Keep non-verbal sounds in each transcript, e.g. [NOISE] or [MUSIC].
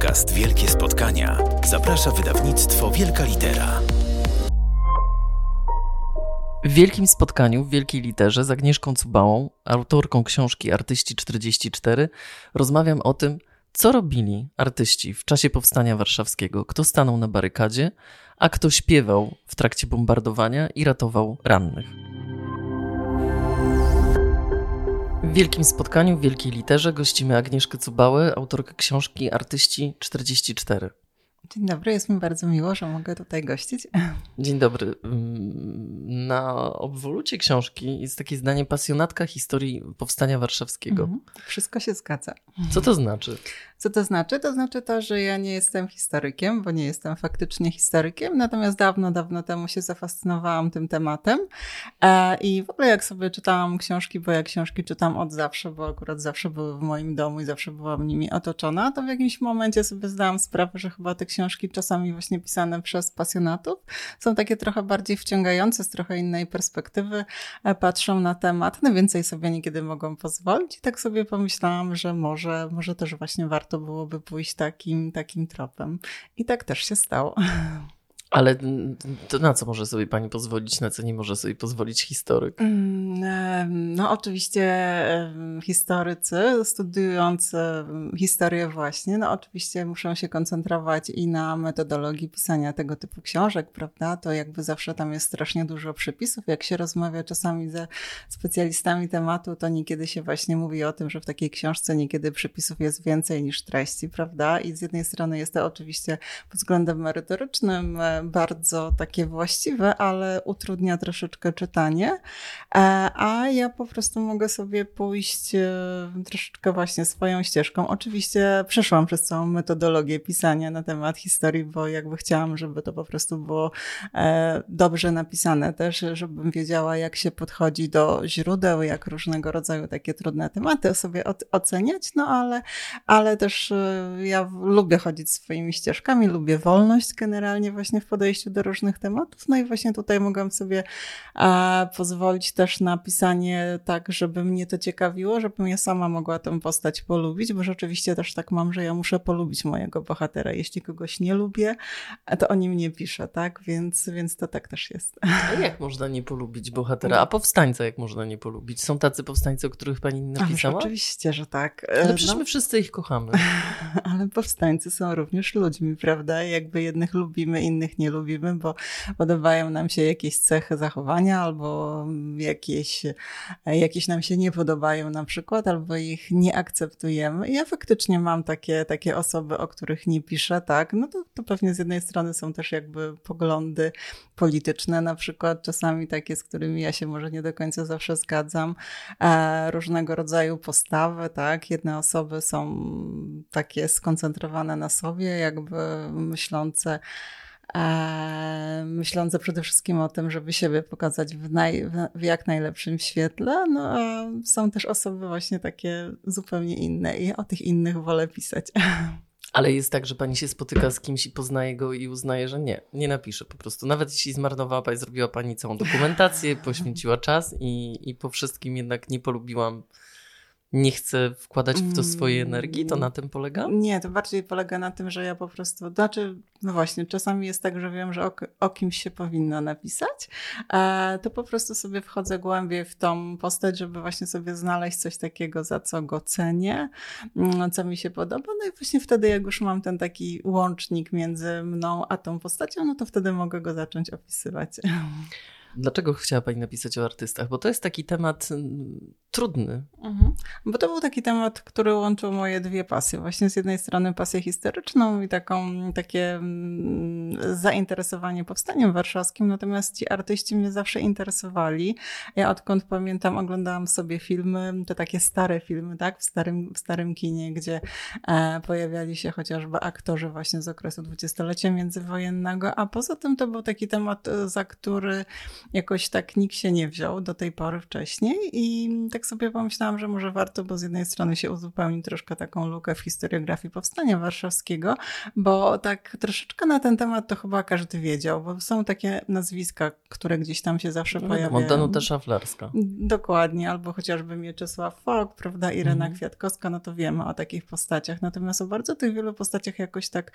podcast Wielkie Spotkania zaprasza wydawnictwo Wielka Litera. W wielkim spotkaniu w wielkiej literze z Agnieszką Cubałą, autorką książki Artyści 44, rozmawiam o tym, co robili artyści w czasie powstania warszawskiego, kto stanął na barykadzie, a kto śpiewał w trakcie bombardowania i ratował rannych. W wielkim spotkaniu w wielkiej literze gościmy Agnieszkę Cubałę, autorkę książki Artyści 44. Dzień dobry, jest mi bardzo miło, że mogę tutaj gościć. Dzień dobry. Na obwolucie książki jest takie zdanie pasjonatka historii powstania warszawskiego. Mhm. Wszystko się zgadza. Co to znaczy? Co to znaczy? To znaczy to, że ja nie jestem historykiem, bo nie jestem faktycznie historykiem, natomiast dawno, dawno temu się zafascynowałam tym tematem e, i w ogóle jak sobie czytałam książki, bo ja książki czytam od zawsze, bo akurat zawsze były w moim domu i zawsze byłam nimi otoczona, to w jakimś momencie sobie zdałam sprawę, że chyba te książki czasami właśnie pisane przez pasjonatów są takie trochę bardziej wciągające, z trochę innej perspektywy e, patrzą na temat, no więcej sobie niekiedy mogą pozwolić i tak sobie pomyślałam, że może, może też właśnie warto warto byłoby pójść takim, takim tropem. I tak też się stało. [LAUGHS] Ale to na co może sobie pani pozwolić, na co nie może sobie pozwolić historyk? Mm, no, oczywiście historycy studiując historię właśnie, no oczywiście muszą się koncentrować i na metodologii pisania tego typu książek, prawda? To jakby zawsze tam jest strasznie dużo przepisów. Jak się rozmawia czasami ze specjalistami tematu, to niekiedy się właśnie mówi o tym, że w takiej książce niekiedy przepisów jest więcej niż treści, prawda? I z jednej strony jest to oczywiście pod względem merytorycznym bardzo takie właściwe, ale utrudnia troszeczkę czytanie. E, a ja po prostu mogę sobie pójść e, troszeczkę właśnie swoją ścieżką. Oczywiście przeszłam przez całą metodologię pisania na temat historii, bo jakby chciałam, żeby to po prostu było e, dobrze napisane też, żebym wiedziała, jak się podchodzi do źródeł, jak różnego rodzaju takie trudne tematy sobie oceniać, no ale, ale też ja lubię chodzić swoimi ścieżkami, lubię wolność generalnie właśnie w podejściu do różnych tematów. No i właśnie tutaj mogłam sobie a, pozwolić też na pisanie tak, żeby mnie to ciekawiło, żebym ja sama mogła tę postać polubić, bo rzeczywiście też tak mam, że ja muszę polubić mojego bohatera. Jeśli kogoś nie lubię, to o nim nie piszę, tak? Więc, więc to tak też jest. A jak można nie polubić bohatera? A powstańca jak można nie polubić? Są tacy powstańcy, o których pani napisała? Ależ oczywiście, że tak. Ale przecież no. my wszyscy ich kochamy. [LAUGHS] Ale powstańcy są również ludźmi, prawda? Jakby jednych lubimy, innych nie lubimy, bo podobają nam się jakieś cechy zachowania albo jakieś, jakieś nam się nie podobają na przykład, albo ich nie akceptujemy. Ja faktycznie mam takie, takie osoby, o których nie piszę, tak, no to, to pewnie z jednej strony są też jakby poglądy polityczne, na przykład czasami takie, z którymi ja się może nie do końca zawsze zgadzam, e, różnego rodzaju postawy, tak, jedne osoby są takie skoncentrowane na sobie, jakby myślące, myślące przede wszystkim o tym, żeby siebie pokazać w, naj, w jak najlepszym świetle. No a są też osoby właśnie takie zupełnie inne i o tych innych wolę pisać. [LAUGHS] Ale jest tak, że pani się spotyka z kimś i poznaje go i uznaje, że nie, nie napisze po prostu. Nawet jeśli zmarnowała pani, zrobiła pani całą dokumentację, poświęciła czas i, i po wszystkim jednak nie polubiłam nie chcę wkładać w to swojej mm. energii, to na tym polega? Nie, to bardziej polega na tym, że ja po prostu, znaczy, no właśnie, czasami jest tak, że wiem, że o, o kimś się powinno napisać, a to po prostu sobie wchodzę głębiej w tą postać, żeby właśnie sobie znaleźć coś takiego, za co go cenię, mm, co mi się podoba, no i właśnie wtedy, jak już mam ten taki łącznik między mną a tą postacią, no to wtedy mogę go zacząć opisywać. [LAUGHS] Dlaczego chciała Pani napisać o artystach? Bo to jest taki temat mm, trudny. Mhm. Bo to był taki temat, który łączył moje dwie pasje. Właśnie z jednej strony pasję historyczną i taką, takie mm, zainteresowanie powstaniem warszawskim, natomiast ci artyści mnie zawsze interesowali. Ja odkąd pamiętam, oglądałam sobie filmy, te takie stare filmy, tak, w starym, w starym kinie, gdzie e, pojawiali się chociażby aktorzy właśnie z okresu dwudziestolecia międzywojennego, a poza tym to był taki temat, za który jakoś tak nikt się nie wziął do tej pory wcześniej i tak sobie pomyślałam, że może warto, bo z jednej strony się uzupełni troszkę taką lukę w historiografii Powstania Warszawskiego, bo tak troszeczkę na ten temat to chyba każdy wiedział, bo są takie nazwiska, które gdzieś tam się zawsze no, pojawiają. Danuta Szaflarska. Dokładnie, albo chociażby Mieczysław Fok, prawda, Irena mhm. Kwiatkowska, no to wiemy o takich postaciach. Natomiast o bardzo tych wielu postaciach jakoś tak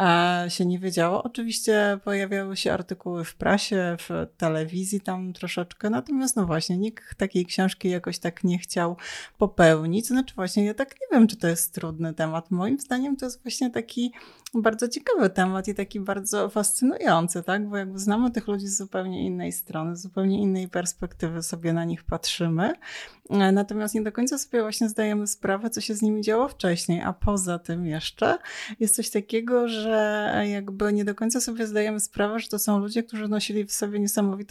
e, się nie wiedziało. Oczywiście pojawiały się artykuły w prasie, w telewizji tam troszeczkę, natomiast no właśnie, nikt takiej książki jakoś tak nie chciał popełnić. Znaczy właśnie, ja tak nie wiem, czy to jest trudny temat. Moim zdaniem to jest właśnie taki bardzo ciekawy temat i taki bardzo fascynujący, tak? Bo jakby znamy tych ludzi z zupełnie innej strony, z zupełnie innej perspektywy sobie na nich patrzymy. E, natomiast nie do końca sobie właśnie zdajemy sprawę, co się z nimi działo wcześniej. A poza tym jeszcze jest coś takiego, że jakby nie do końca sobie zdajemy sprawę, że to są ludzie, którzy nosili w sobie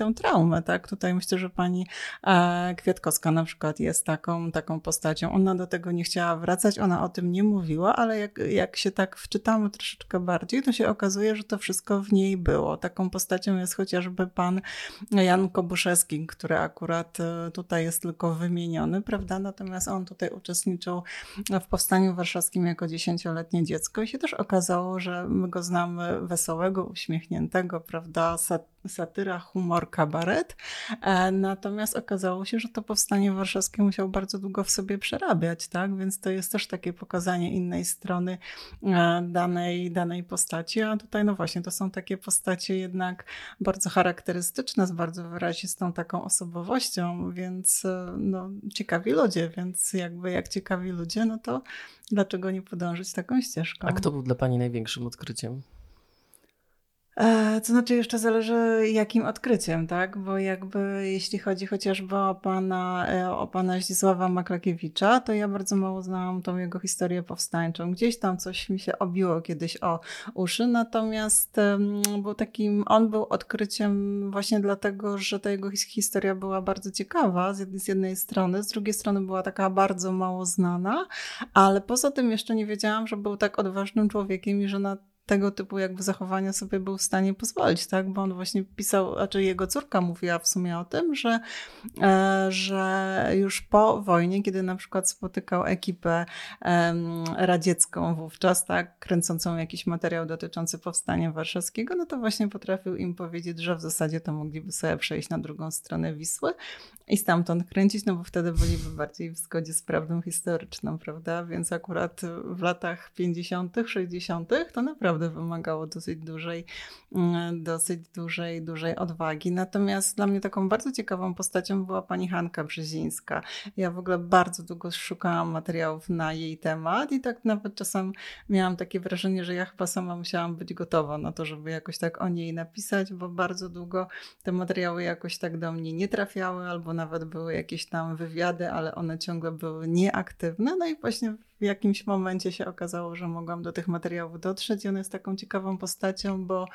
niesamowitą traumę, tak? Tutaj myślę, że pani e, Kwiatkowska na przykład jest taką, taką postacią. Ona do tego nie chciała wracać, ona o tym nie mówiła, ale jak, jak się tak wczytamy troszeczkę bardziej, to się okazuje, że to wszystko w niej było. Taką postacią jest chociażby pan Jan Kobuszewski, który akurat e, tutaj jest tylko wymieniony, prawda? Natomiast on tutaj uczestniczył w powstaniu warszawskim jako dziesięcioletnie dziecko i się też okazało, że my go znamy wesołego, uśmiechniętego, prawda? Satyra, humor, kabaret. E, natomiast okazało się, że to powstanie warszawskie musiał bardzo długo w sobie przerabiać, tak? Więc to jest też takie pokazanie innej strony e, danej, danej postaci. A tutaj, no właśnie, to są takie postacie jednak bardzo charakterystyczne, z bardzo wyrazistą taką osobowością, więc e, no, ciekawi ludzie, więc jakby jak ciekawi ludzie, no to dlaczego nie podążyć taką ścieżką? A kto był dla Pani największym odkryciem? E, to znaczy jeszcze zależy jakim odkryciem, tak? Bo jakby jeśli chodzi chociażby o pana, e, o pana Zdzisława Maklakiewicza, to ja bardzo mało znałam tą jego historię powstańczą. Gdzieś tam coś mi się obiło kiedyś o uszy, natomiast był takim, on był odkryciem właśnie dlatego, że ta jego historia była bardzo ciekawa z jednej strony, z drugiej strony była taka bardzo mało znana, ale poza tym jeszcze nie wiedziałam, że był tak odważnym człowiekiem i że na tego typu jakby zachowania sobie był w stanie pozwolić, tak? Bo on właśnie pisał, znaczy jego córka mówiła w sumie o tym, że, e, że już po wojnie, kiedy na przykład spotykał ekipę radziecką wówczas, tak, kręcącą jakiś materiał dotyczący powstania warszawskiego, no to właśnie potrafił im powiedzieć, że w zasadzie to mogliby sobie przejść na drugą stronę Wisły i stamtąd kręcić, no bo wtedy byliby bardziej w zgodzie z prawdą historyczną, prawda? Więc akurat w latach 50., 60. to naprawdę wymagało dosyć dużej, mm, dosyć dużej, dużej odwagi. Natomiast dla mnie taką bardzo ciekawą postacią była pani Hanka Brzezińska. Ja w ogóle bardzo długo szukałam materiałów na jej temat i tak nawet czasem miałam takie wrażenie, że ja chyba sama musiałam być gotowa na to, żeby jakoś tak o niej napisać, bo bardzo długo te materiały jakoś tak do mnie nie trafiały albo nawet były jakieś tam wywiady, ale one ciągle były nieaktywne. No i właśnie w jakimś momencie się okazało, że mogłam do tych materiałów dotrzeć i ona jest taką ciekawą postacią, bo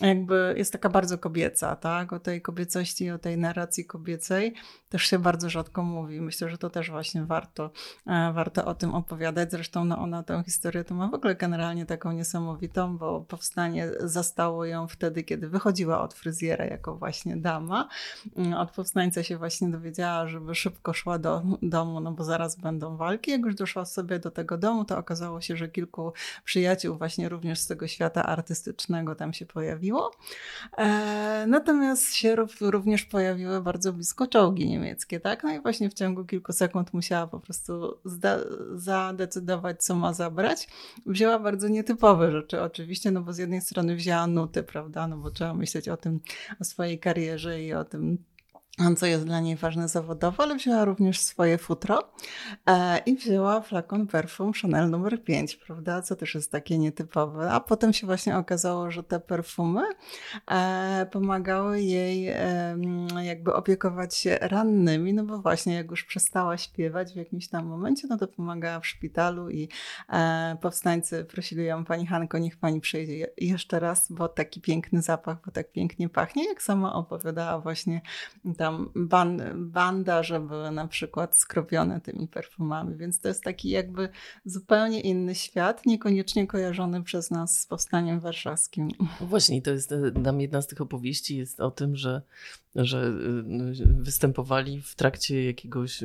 jakby jest taka bardzo kobieca, tak? O tej kobiecości, o tej narracji kobiecej też się bardzo rzadko mówi. Myślę, że to też właśnie warto, e, warto o tym opowiadać. Zresztą no, ona tę historię to ma w ogóle generalnie taką niesamowitą, bo powstanie zastało ją wtedy, kiedy wychodziła od fryzjera jako właśnie dama. Mm, od powstańca się właśnie dowiedziała, żeby szybko szła do domu, no bo zaraz będą walki. Jak już doszła sobie do tego domu, to okazało się, że kilku przyjaciół właśnie również z tego świata artystycznego tam się pojawiło. E, natomiast się również pojawiły bardzo blisko czołgi niemieckie, tak? No i właśnie w ciągu kilku sekund musiała po prostu zadecydować, co ma zabrać. Wzięła bardzo nietypowe rzeczy oczywiście, no bo z jednej strony wzięła nuty, prawda? No bo trzeba myśleć o tym, o swojej karierze i o tym, co jest dla niej ważne zawodowo, ale wzięła również swoje futro e, i wzięła flakon perfum Chanel numer 5, prawda, co też jest takie nietypowe. A potem się właśnie okazało, że te perfumy e, pomagały jej e, jakby opiekować się rannymi, no bo właśnie jak już przestała śpiewać w jakimś tam momencie, no to pomagała w szpitalu i e, powstańcy prosili ją, pani Hanko, niech pani przyjdzie jeszcze raz, bo taki piękny zapach, bo tak pięknie pachnie, jak sama opowiadała właśnie tam tam ban, bandaże były na przykład skropione tymi perfumami, więc to jest taki jakby zupełnie inny świat, niekoniecznie kojarzony przez nas z powstaniem warszawskim. No właśnie, to jest nam jedna z tych opowieści jest o tym, że że y, występowali w trakcie jakiegoś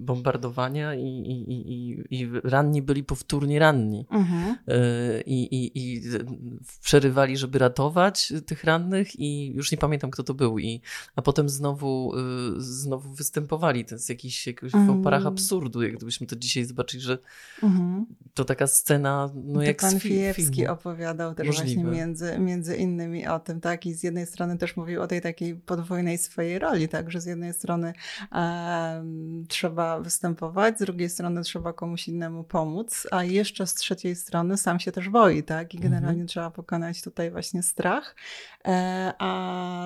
bombardowania i, i, i, i ranni byli powtórnie ranni. Mhm. Y, I, i, I przerywali, żeby ratować tych rannych i już nie pamiętam, kto to był. I, a potem znowu, y, znowu występowali. To jest jakiś, jakiś mhm. parach absurdu, jak gdybyśmy to dzisiaj zobaczyli, że mhm. to taka scena, no to jak pan Fijewski opowiadał też Możliwe. właśnie między, między innymi o tym, tak? I z jednej strony też mówił o tej takiej podwójnej swojej roli, tak, że z jednej strony e, trzeba występować, z drugiej strony trzeba komuś innemu pomóc, a jeszcze z trzeciej strony sam się też boi, tak, i generalnie mhm. trzeba pokonać tutaj właśnie strach, a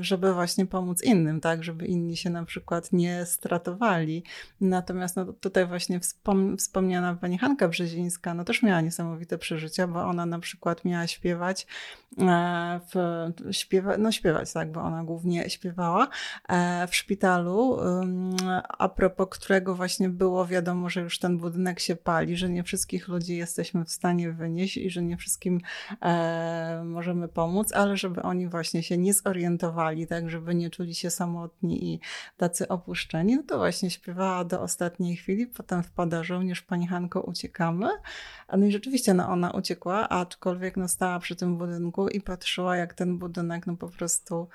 żeby właśnie pomóc innym, tak, żeby inni się na przykład nie stratowali. Natomiast no, tutaj właśnie wspom wspomniana pani Hanka Brzezińska, no też miała niesamowite przeżycia, bo ona na przykład miała śpiewać e, w, śpiewa, no śpiewać, tak, bo ona głównie śpiewała e, w szpitalu, a propos którego właśnie było wiadomo, że już ten budynek się pali, że nie wszystkich ludzi jesteśmy w stanie wynieść i że nie wszystkim e, możemy pomóc, ale żeby oni właśnie się nie zorientowali, tak, żeby nie czuli się samotni i tacy opuszczeni, no to właśnie śpiewała do ostatniej chwili, potem wpada żołnierz, pani Hanko, uciekamy. No i rzeczywiście no ona uciekła, aczkolwiek no stała przy tym budynku i patrzyła, jak ten budynek no po prostu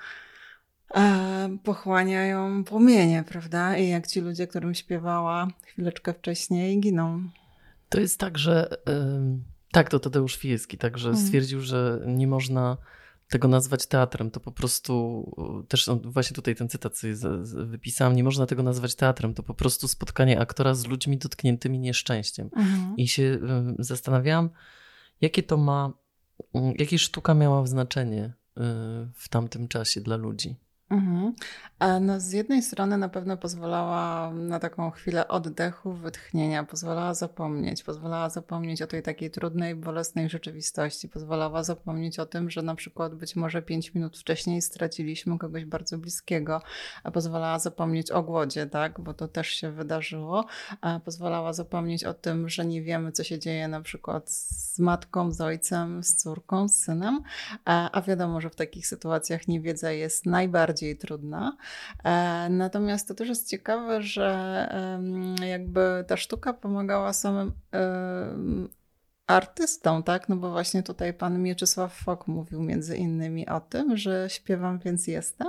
pochłaniają płomienie, prawda? I jak ci ludzie, którym śpiewała chwileczkę wcześniej, giną. To jest tak, że tak, to Tadeusz Fijewski także mhm. stwierdził, że nie można tego nazwać teatrem. To po prostu też właśnie tutaj ten cytat sobie wypisałam. Nie można tego nazwać teatrem. To po prostu spotkanie aktora z ludźmi dotkniętymi nieszczęściem. Mhm. I się zastanawiałam, jakie to ma, jakie sztuka miała znaczenie y, w tamtym czasie dla ludzi. Mhm. No, z jednej strony na pewno pozwalała na taką chwilę oddechu, wytchnienia, pozwalała zapomnieć, pozwalała zapomnieć o tej takiej trudnej, bolesnej rzeczywistości, pozwalała zapomnieć o tym, że na przykład być może pięć minut wcześniej straciliśmy kogoś bardzo bliskiego, pozwalała zapomnieć o głodzie, tak, bo to też się wydarzyło, pozwalała zapomnieć o tym, że nie wiemy, co się dzieje na przykład z matką, z ojcem, z córką, z synem, a wiadomo, że w takich sytuacjach niewiedza jest najbardziej bardziej trudna. E, natomiast to też jest ciekawe, że jakby ta sztuka pomagała samym artystą, tak? No bo właśnie tutaj pan Mieczysław Fok mówił między innymi o tym, że śpiewam, więc jestem.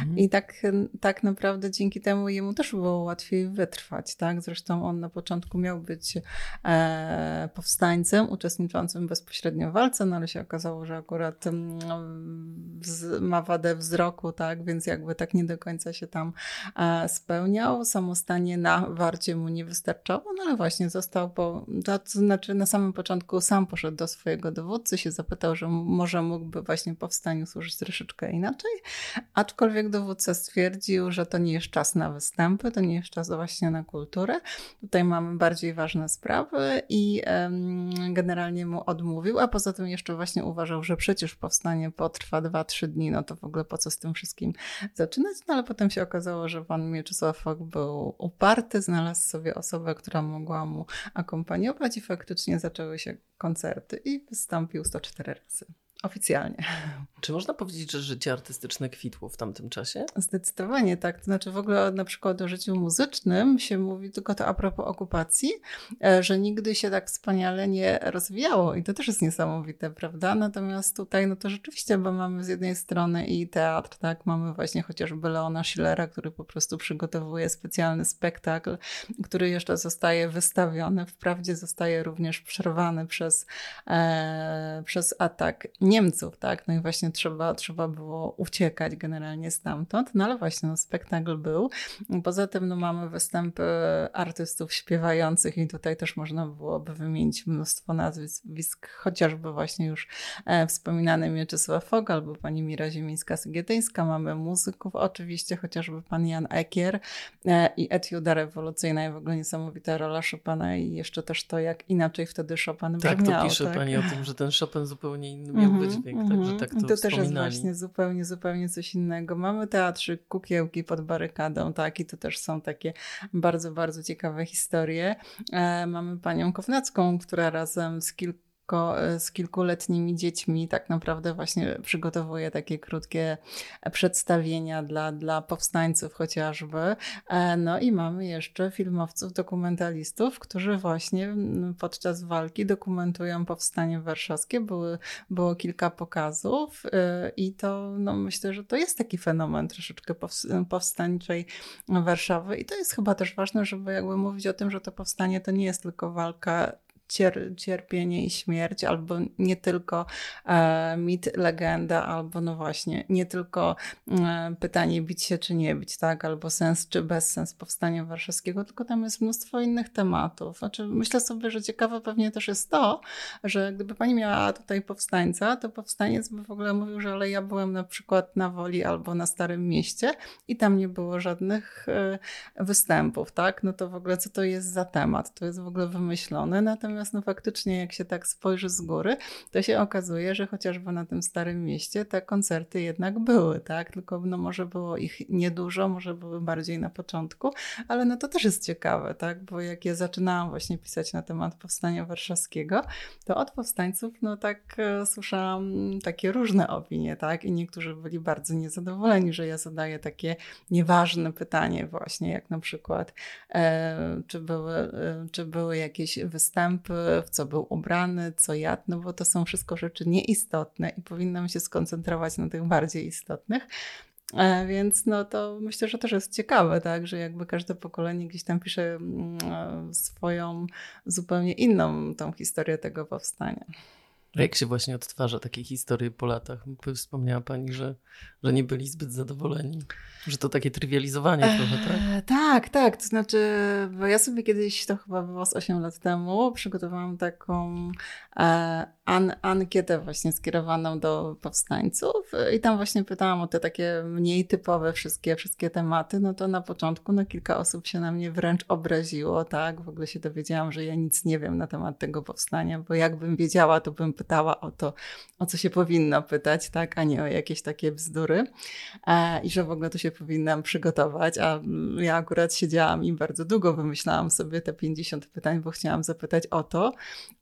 Mhm. I tak, tak naprawdę dzięki temu jemu też było łatwiej wytrwać, tak? Zresztą on na początku miał być e, powstańcem uczestniczącym bezpośrednio w walce, no ale się okazało, że akurat no, ma wadę wzroku, tak? Więc jakby tak nie do końca się tam e, spełniał. Samostanie na warcie mu nie wystarczało, no ale właśnie został po, to znaczy na samym początku początku sam poszedł do swojego dowódcy, się zapytał, że może mógłby właśnie powstaniu służyć troszeczkę inaczej, aczkolwiek dowódca stwierdził, że to nie jest czas na występy, to nie jest czas właśnie na kulturę. Tutaj mamy bardziej ważne sprawy i generalnie mu odmówił, a poza tym jeszcze właśnie uważał, że przecież powstanie potrwa 2-3 dni, no to w ogóle po co z tym wszystkim zaczynać? No ale potem się okazało, że pan Mieczysław Fok był uparty, znalazł sobie osobę, która mogła mu akompaniować i faktycznie zaczęły się koncerty i wystąpił 104 razy. Oficjalnie. [LAUGHS] Czy można powiedzieć, że życie artystyczne kwitło w tamtym czasie? Zdecydowanie tak. To znaczy w ogóle na przykład o życiu muzycznym się mówi tylko to a propos okupacji, e, że nigdy się tak wspaniale nie rozwijało i to też jest niesamowite, prawda? Natomiast tutaj no to rzeczywiście, bo mamy z jednej strony i teatr, tak? Mamy właśnie chociażby Leona Schillera, który po prostu przygotowuje specjalny spektakl, który jeszcze zostaje wystawiony. Wprawdzie zostaje również przerwany przez, e, przez atak Niemców, tak? No i właśnie trzeba, trzeba było uciekać generalnie stamtąd. No ale właśnie, no, spektakl był. Poza tym no, mamy występy artystów śpiewających i tutaj też można byłoby wymienić mnóstwo nazwisk, chociażby właśnie już e, wspominany Mieczysław Fog albo pani Mira Ziemińska-Sygietyńska. Mamy muzyków oczywiście, chociażby pan Jan Ekier e, i etiuda rewolucyjna i w ogóle niesamowita rola Chopina i jeszcze też to, jak inaczej wtedy Chopin tak, brzmiał. Tak, to pisze tak? pani o tym, że ten Chopin zupełnie inny miał wydźwięk, także tak to, to też jest właśnie zupełnie, zupełnie coś innego. Mamy teatrzyk Kukiełki pod barykadą, tak, i to też są takie bardzo, bardzo ciekawe historie. E, mamy panią Kownacką, która razem z kilku z kilkuletnimi dziećmi tak naprawdę właśnie przygotowuje takie krótkie przedstawienia dla, dla powstańców chociażby. E, no i mamy jeszcze filmowców, dokumentalistów, którzy właśnie podczas walki dokumentują powstanie warszawskie. Były, było kilka pokazów e, i to no myślę, że to jest taki fenomen troszeczkę powstańczej Warszawy i to jest chyba też ważne, żeby jakby mówić o tym, że to powstanie to nie jest tylko walka cier cierpienie i śmierć, albo nie tylko e, mit, legenda, albo no właśnie, nie tylko e, pytanie bić się czy nie bić, tak, albo sens czy bezsens powstania warszawskiego, tylko tam jest mnóstwo innych tematów. Znaczy, myślę sobie, że ciekawe pewnie też jest to, że gdyby pani miała tutaj powstańca, to powstaniec by w ogóle mówił, że ale ja byłem na przykład na Woli albo na Starym Mieście i tam nie było żadnych e, występów, tak, no to w ogóle co to jest za temat? To jest w ogóle wymyślone, natomiast Natomiast no faktycznie jak się tak spojrzy z góry, to się okazuje, że chociażby na tym starym mieście te koncerty jednak były, tak? Tylko no może było ich niedużo, może były bardziej na początku, ale no to też jest ciekawe, tak? Bo jak ja zaczynałam właśnie pisać na temat powstania warszawskiego, to od powstańców no tak e, słyszałam takie różne opinie, tak? I niektórzy byli bardzo niezadowoleni, że ja zadaję takie nieważne pytanie właśnie, jak na przykład e, czy, były, e, czy były jakieś występy w co był ubrany, co jadł, no bo to są wszystko rzeczy nieistotne i powinnam się skoncentrować na tych bardziej istotnych. E, więc no to myślę, że też jest ciekawe, tak, że jakby każde pokolenie gdzieś tam pisze mm, e, swoją zupełnie inną tą historię tego powstania. Jak się właśnie odtwarza takie historie po latach? Wspomniała Pani, że, że nie byli zbyt zadowoleni. Że to takie trywializowanie eee, trochę, tak? Tak, tak. To znaczy, bo ja sobie kiedyś, to chyba było z 8 lat temu, przygotowałam taką e, an, ankietę właśnie skierowaną do powstańców i tam właśnie pytałam o te takie mniej typowe wszystkie, wszystkie tematy. No to na początku no kilka osób się na mnie wręcz obraziło, tak? W ogóle się dowiedziałam, że ja nic nie wiem na temat tego powstania, bo jakbym wiedziała, to bym pytała o to, o co się powinno pytać, tak? A nie o jakieś takie bzdury. E, I że w ogóle to się powinnam przygotować, a ja akurat siedziałam i bardzo długo wymyślałam sobie te 50 pytań, bo chciałam zapytać o to,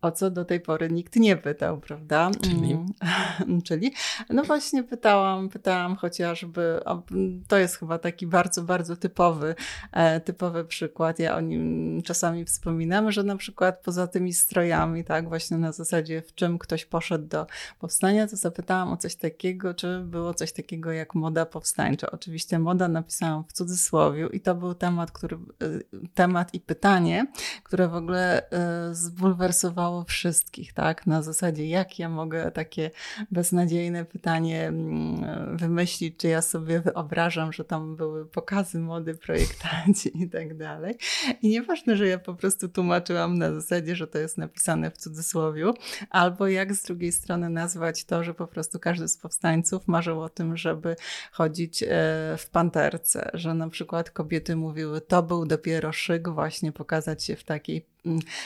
o co do tej pory nikt nie pytał, prawda? Czyli? Mm, [LAUGHS] czyli? No właśnie pytałam, pytałam chociażby, to jest chyba taki bardzo, bardzo typowy, e, typowy przykład, ja o nim czasami wspominam, że na przykład poza tymi strojami, tak, właśnie na zasadzie w czym ktoś poszedł do powstania, to zapytałam o coś takiego, czy było coś takiego jak moda powstańcza. Oczywiście moda napisałam w cudzysłowie i to był temat, który, y, temat i pytanie, które w ogóle y, zbulwersowało wszystkich, tak? Na zasadzie, jak ja mogę takie beznadziejne pytanie mm, wymyślić, czy ja sobie wyobrażam, że tam były pokazy mody, projektanci i tak dalej. I nieważne, że ja po prostu tłumaczyłam na zasadzie, że to jest napisane w cudzysłowie, albo jak z drugiej strony nazwać to, że po prostu każdy z powstańców marzył o tym, żeby chodzić e, w panterce, że na przykład kobiety mówiły, to był dopiero szyk właśnie pokazać się w takiej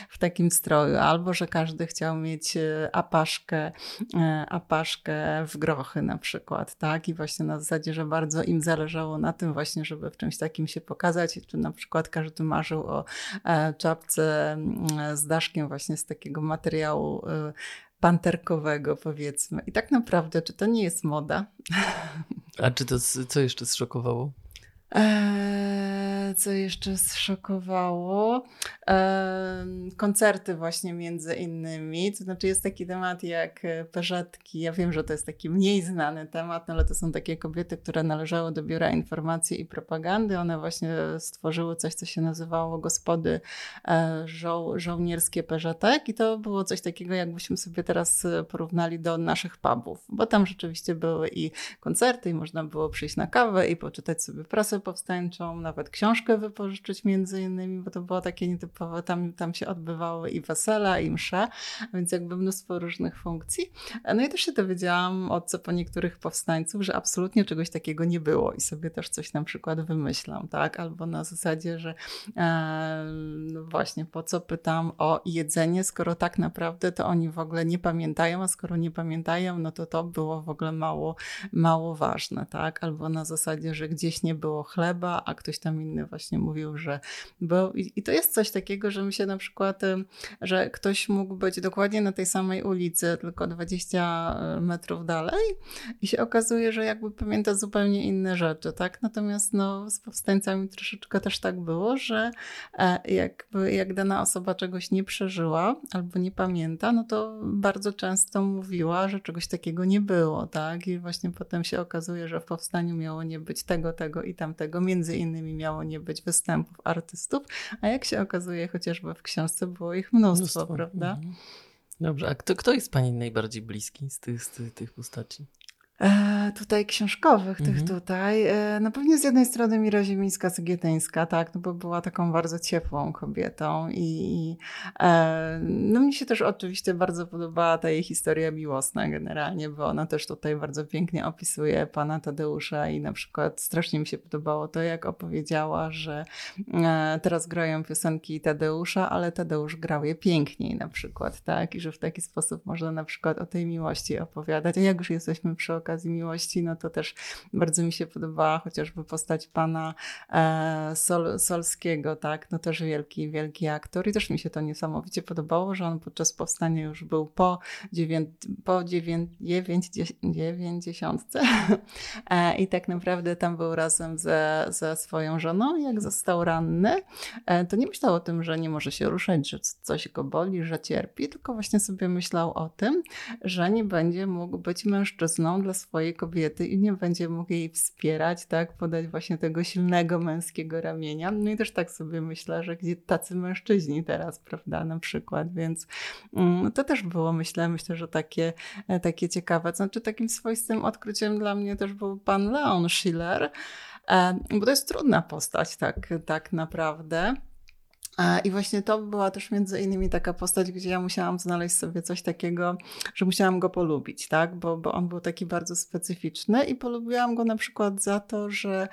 w takim stroju, albo że każdy chciał mieć e, apaszkę, e, apaszkę w grochy na przykład, tak? I właśnie na zasadzie, że bardzo im zależało na tym właśnie, żeby w czymś takim się pokazać, czy na przykład każdy marzył o e, czapce mm, z daszkiem właśnie z takiego materiału panterkowego, powiedzmy. I tak naprawdę, czy to nie jest moda? [LAUGHS] A czy to co jeszcze zszokowało? Eee, co jeszcze zszokowało? Eee, koncerty właśnie między innymi. To znaczy jest taki temat jak peżetki. Ja wiem, że to jest taki mniej znany temat, no ale to są takie kobiety, które należały do Biura Informacji i Propagandy. One właśnie stworzyły coś, co się nazywało Gospody e, żo Żołnierskie Peżetek i to było coś takiego, jakbyśmy sobie teraz porównali do naszych pubów, bo tam rzeczywiście były i koncerty i można było przyjść na kawę i poczytać sobie prasę powstańczą, nawet książkę wypożyczyć między innymi, bo to było takie nietypowe, tam, tam się odbywały i wesela, i msze, więc jakby mnóstwo różnych funkcji. No i też się dowiedziałam od co po niektórych powstańców, że absolutnie czegoś takiego nie było i sobie też coś na przykład wymyślam, tak? Albo na zasadzie, że e, no właśnie po co pytam o jedzenie, skoro tak naprawdę to oni w ogóle nie pamiętają, a skoro nie pamiętają, no to to było w ogóle mało, mało ważne, tak? Albo na zasadzie, że gdzieś nie było chleba, a ktoś tam inny właśnie mówił, że był. I, to jest coś takiego, że mi się na przykład, że ktoś mógł być dokładnie na tej samej ulicy, tylko 20 e, metrów dalej i się okazuje, że jakby pamięta zupełnie inne rzeczy, tak? Natomiast no, z powstańcami troszeczkę też tak było, że e, jakby jak dana osoba czegoś nie przeżyła albo nie pamięta, no to bardzo często mówiła, że czegoś takiego nie było, tak? I właśnie potem się okazuje, że w powstaniu miało nie być tego, tego i tamtego. Między innymi miało nie być występów artystów, a jak się okazuje, chociażby w książce było ich mnóstwo, mnóstwo. prawda? Mhm. Dobrze, a kto, kto jest Pani najbardziej bliski z tych, z tych postaci? E, tutaj książkowych, mhm. tych tutaj. E, no pewnie z jednej strony Mira Ziemińska-Cygietyńska, tak, no bo była taką bardzo ciepłą kobietą i e, no mi się też oczywiście bardzo podobała ta jej historia miłosna generalnie, bo ona też tutaj bardzo pięknie opisuje pana Tadeusza i na przykład strasznie mi się podobało to, jak opowiedziała, że teraz grają piosenki Tadeusza, ale Tadeusz grał je piękniej na przykład, tak, i że w taki sposób można na przykład o tej miłości opowiadać, a jak już jesteśmy przy okazji miłości, no to też bardzo mi się podobała chociażby postać pana e, Sol, Solskiego, tak, no też wielki, wielki aktor i też mi się to niesamowicie podobało, że on podczas powstania już był po, dziewię, po dziewię, dziewięćdziesiątce. E, i tak naprawdę tam był razem ze, ze swoją żoną, jak został ranny, e, to nie myślał o tym, że nie może się ruszać, że coś go boli, że cierpi, tylko właśnie sobie myślał o tym, że nie będzie mógł być mężczyzną dla swojej kobiety i nie będzie mógł jej wspierać, tak, podać właśnie tego silnego męskiego ramienia. No i też tak sobie myślę, że gdzie tacy mężczyźni teraz, prawda, na przykład, więc mm, to też było, myślę, myślę, że takie, e, takie ciekawe. Znaczy takim swoistym odkryciem dla mnie też był pan Leon Schiller, e, bo to jest trudna postać, tak, tak naprawdę. I właśnie to była też między innymi taka postać, gdzie ja musiałam znaleźć sobie coś takiego, że musiałam go polubić, tak? Bo, bo on był taki bardzo specyficzny i polubiłam go na przykład za to, że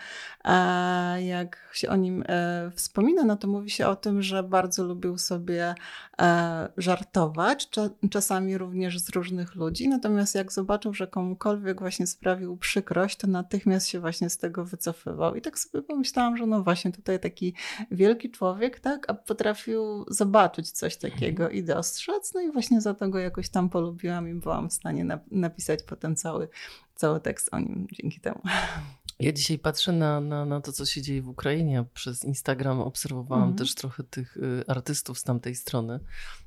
jak się o nim e, wspomina, no to mówi się o tym, że bardzo lubił sobie e, żartować, czasami również z różnych ludzi, natomiast jak zobaczył, że komukolwiek właśnie sprawił przykrość, to natychmiast się właśnie z tego wycofywał. I tak sobie pomyślałam, że no właśnie tutaj taki wielki człowiek, tak? a potrafił zobaczyć coś takiego i dostrzec. No i właśnie za to go jakoś tam polubiłam i byłam w stanie napisać potem cały, cały tekst o nim dzięki temu. Ja dzisiaj patrzę na, na, na to, co się dzieje w Ukrainie. Przez Instagram obserwowałam mm. też trochę tych y, artystów z tamtej strony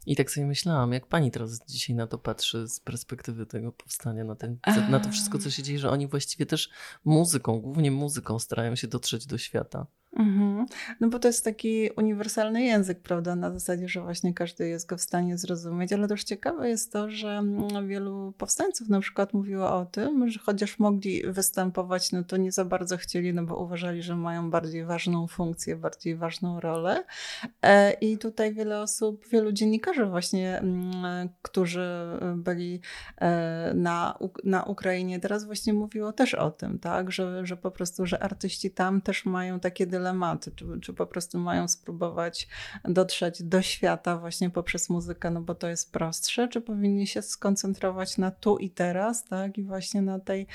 i tak sobie myślałam, jak pani teraz dzisiaj na to patrzy z perspektywy tego powstania, na, ten, na to wszystko, co się dzieje, że oni właściwie też muzyką, głównie muzyką starają się dotrzeć do świata. Mhm. No bo to jest taki uniwersalny język, prawda? Na zasadzie, że właśnie każdy jest go w stanie zrozumieć, ale też ciekawe jest to, że mm, wielu powstańców na przykład mówiło o tym, że chociaż mogli występować, no to nie za bardzo chcieli, no bo uważali, że mają bardziej ważną funkcję, bardziej ważną rolę. E, I tutaj wiele osób, wielu dziennikarzy właśnie, mm, którzy byli e, na, na Ukrainie, teraz właśnie mówiło też o tym, tak? Że, że po prostu, że artyści tam też mają takie dylematy, czy, czy po prostu mają spróbować dotrzeć do świata właśnie poprzez muzykę, no bo to jest prostsze, czy powinni się skoncentrować na tu i teraz, tak, i właśnie na tej,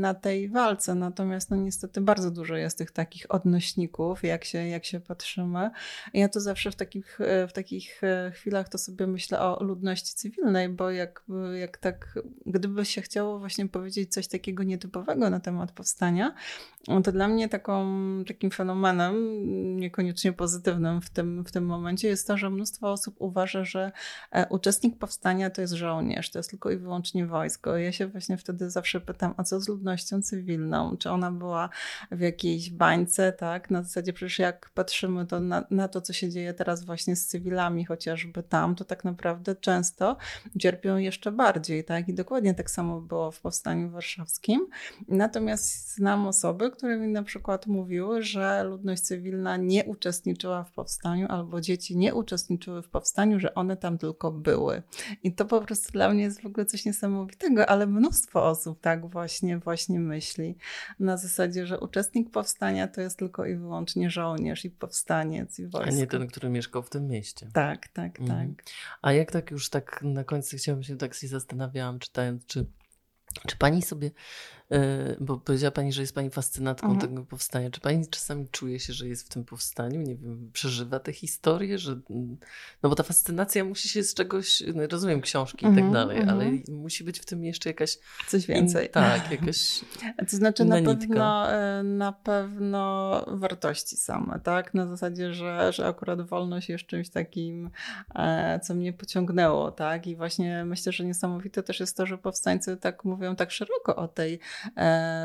na tej walce. Natomiast no niestety bardzo dużo jest tych takich odnośników, jak się, jak się patrzymy. Ja to zawsze w takich, w takich chwilach to sobie myślę o ludności cywilnej, bo jak, jak tak, gdyby się chciało właśnie powiedzieć coś takiego nietypowego na temat powstania, to dla mnie taką, takim fenomenem, niekoniecznie pozytywnym w tym, w tym momencie, jest to, że mnóstwo osób uważa, że e, uczestnik powstania to jest żołnierz, to jest tylko i wyłącznie wojsko. Ja się właśnie wtedy zawsze pytam, a co z ludnością cywilną? Czy ona była w jakiejś bańce, tak? Na zasadzie przecież jak patrzymy to na, na to, co się dzieje teraz właśnie z cywilami, chociażby tam, to tak naprawdę często cierpią jeszcze bardziej, tak? I dokładnie tak samo było w Powstaniu Warszawskim. Natomiast znam osoby, które mi na przykład mówiły, że ludność cywilna nie uczestniczyła w powstaniu albo dzieci nie uczestniczyły w powstaniu, że one tam tylko były. I to po prostu dla mnie jest w ogóle coś niesamowitego, ale mnóstwo osób tak właśnie, właśnie myśli. Na zasadzie, że uczestnik powstania to jest tylko i wyłącznie żołnierz i powstaniec i wojsko. A nie ten, który mieszkał w tym mieście. Tak, tak, mhm. tak. A jak tak już tak na końcu chciałam się, tak się zastanawiałam czytając, czy czy pani sobie bo powiedziała Pani, że jest Pani fascynatką mhm. tego powstania. Czy Pani czasami czuje się, że jest w tym powstaniu? Nie wiem, przeżywa tę historię? Że, no bo ta fascynacja musi się z czegoś, no rozumiem książki i tak mhm, dalej, ale mhm. musi być w tym jeszcze jakaś... Coś więcej. Tak, jakaś To znaczy na pewno, e, na pewno wartości same, tak? Na zasadzie, że, że akurat wolność jest czymś takim, e, co mnie pociągnęło, tak? I właśnie myślę, że niesamowite też jest to, że powstańcy tak mówią tak szeroko o tej E,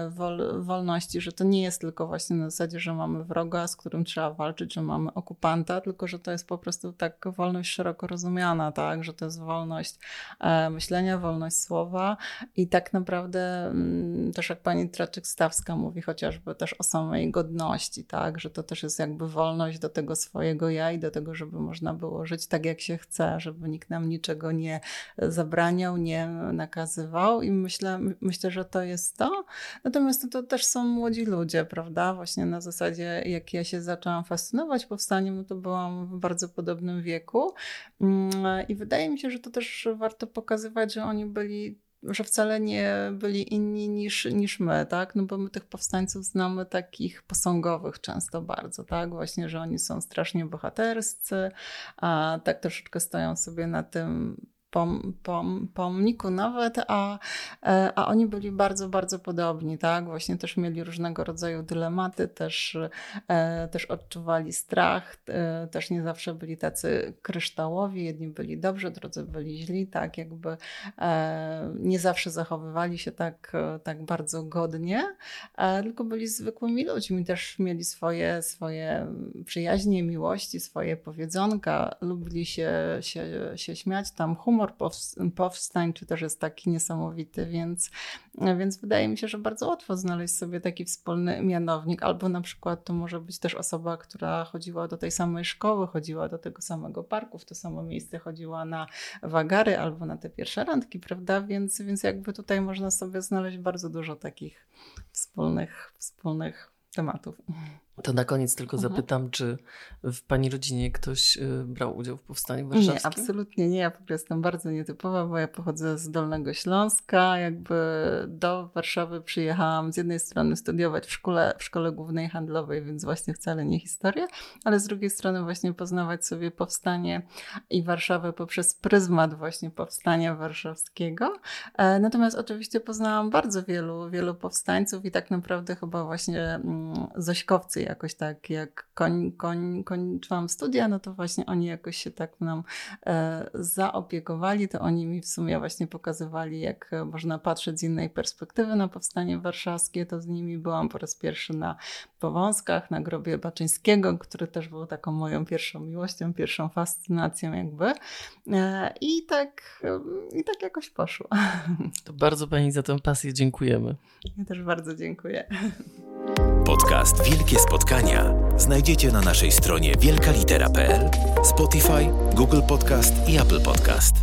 wol, wolności, że to nie jest tylko właśnie na zasadzie, że mamy wroga, z którym trzeba walczyć, że mamy okupanta, tylko że to jest po prostu tak wolność szeroko rozumiana, tak, że to jest wolność e, myślenia, wolność słowa i tak naprawdę mm, też jak pani Traczyk-Stawska mówi chociażby też o samej godności, tak, że to też jest jakby wolność do tego swojego ja i do tego, żeby można było żyć tak jak się chce, żeby nikt nam niczego nie zabraniał, nie nakazywał i myślę, myślę że to jest to. Natomiast to, to też są młodzi ludzie, prawda? Właśnie na zasadzie, jak ja się zaczęłam fascynować powstaniem, no to byłam w bardzo podobnym wieku. Mm, I wydaje mi się, że to też warto pokazywać, że oni byli że wcale nie byli inni niż, niż my, tak? No bo my tych powstańców znamy takich posągowych często bardzo, tak? Właśnie, że oni są strasznie bohaterscy, a tak troszeczkę stoją sobie na tym pom, pom, pomniku nawet, a, e, a oni byli bardzo, bardzo podobni, tak? Właśnie też mieli różnego rodzaju dylematy, też, e, też odczuwali strach, e, też nie zawsze byli tacy kryształowi, jedni byli dobrzy, drudzy byli źli, tak? Jakby nie zawsze zachowywali się tak, tak bardzo godnie, tylko byli zwykłymi ludźmi, też mieli swoje, swoje przyjaźnie, miłości, swoje powiedzonka, lubili się, się, się śmiać, tam humor humor powstań, czy też jest taki niesamowity, więc, więc wydaje mi się, że bardzo łatwo znaleźć sobie taki wspólny mianownik, albo na przykład to może być też osoba, która chodziła do tej samej szkoły, chodziła do tego samego parku, w to samo miejsce chodziła na wagary albo na te pierwsze randki, prawda? Więc, więc jakby tutaj można sobie znaleźć bardzo dużo takich wspólnych, wspólnych tematów. To na koniec tylko mhm. zapytam, czy w Pani rodzinie ktoś y, brał udział w Powstaniu Warszawskim? Nie, absolutnie nie. Ja po prostu jestem bardzo nietypowa, bo ja pochodzę z Dolnego Śląska. Jakby do Warszawy przyjechałam z jednej strony studiować w szkole, w szkole głównej handlowej, więc właśnie wcale nie historię, ale z drugiej strony właśnie poznawać sobie powstanie i Warszawę poprzez pryzmat właśnie powstania warszawskiego. E, natomiast oczywiście poznałam bardzo wielu, wielu powstańców i tak naprawdę chyba właśnie mm, Zośkowcy jakoś tak, jak koń, koń, kończyłam studia, no to właśnie oni jakoś się tak nam e, zaopiekowali, to oni mi w sumie właśnie pokazywali, jak można patrzeć z innej perspektywy na powstanie warszawskie, to z nimi byłam po raz pierwszy na Powązkach, na grobie Baczyńskiego, który też był taką moją pierwszą miłością, pierwszą fascynacją jakby e, i tak, i tak jakoś poszło. To bardzo Pani za tę pasję dziękujemy. Ja też bardzo dziękuję. Podcast Wielkie Spotkania znajdziecie na naszej stronie wielkalitera.pl, Spotify, Google Podcast i Apple Podcast.